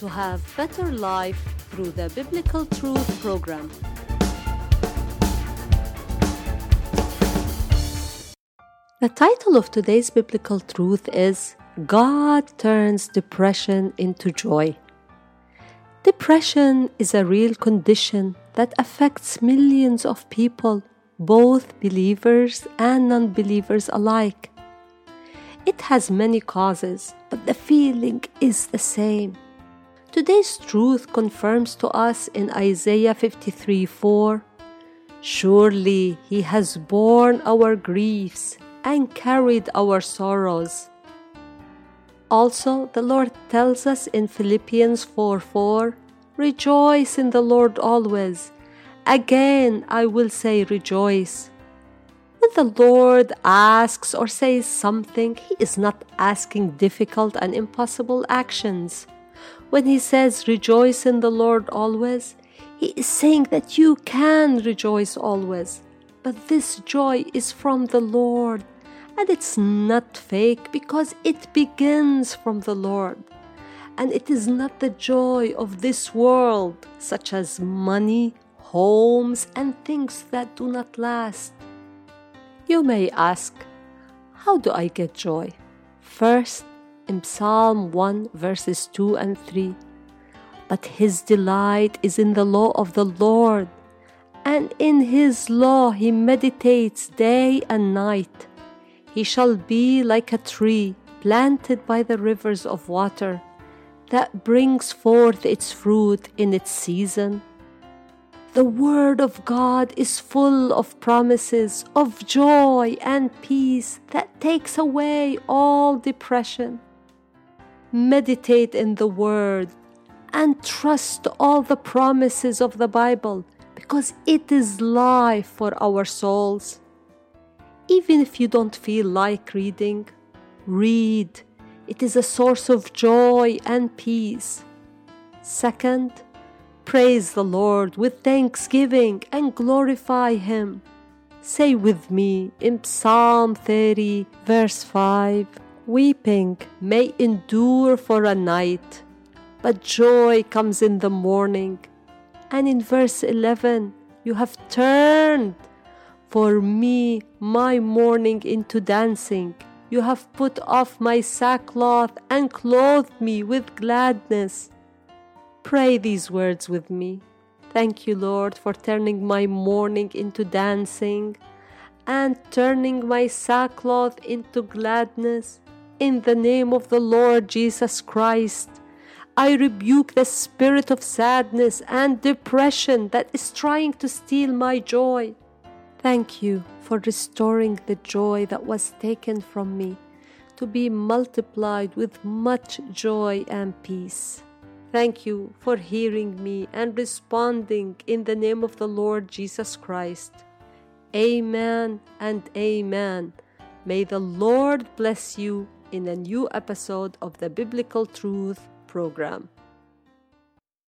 to have better life through the Biblical Truth program. The title of today's biblical truth is God turns depression into joy. Depression is a real condition that affects millions of people, both believers and non believers alike. It has many causes, but the feeling is the same. Today's truth confirms to us in Isaiah 53 4 Surely he has borne our griefs and carried our sorrows. Also, the Lord tells us in Philippians 4 4 Rejoice in the Lord always. Again, I will say rejoice. When the Lord asks or says something, He is not asking difficult and impossible actions. When He says rejoice in the Lord always, He is saying that you can rejoice always. But this joy is from the Lord, and it's not fake because it begins from the Lord. And it is not the joy of this world, such as money, homes, and things that do not last. You may ask, How do I get joy? First, in Psalm 1, verses 2 and 3. But his delight is in the law of the Lord, and in his law he meditates day and night. He shall be like a tree planted by the rivers of water that brings forth its fruit in its season. The Word of God is full of promises of joy and peace that takes away all depression. Meditate in the Word and trust all the promises of the Bible because it is life for our souls. Even if you don't feel like reading, read. It is a source of joy and peace. Second, praise the Lord with thanksgiving and glorify Him. Say with me in Psalm 30, verse 5 Weeping may endure for a night, but joy comes in the morning. And in verse 11, you have turned for me my mourning into dancing. You have put off my sackcloth and clothed me with gladness. Pray these words with me. Thank you, Lord, for turning my mourning into dancing and turning my sackcloth into gladness. In the name of the Lord Jesus Christ, I rebuke the spirit of sadness and depression that is trying to steal my joy. Thank you for restoring the joy that was taken from me to be multiplied with much joy and peace. Thank you for hearing me and responding in the name of the Lord Jesus Christ. Amen and amen. May the Lord bless you in a new episode of the Biblical Truth program.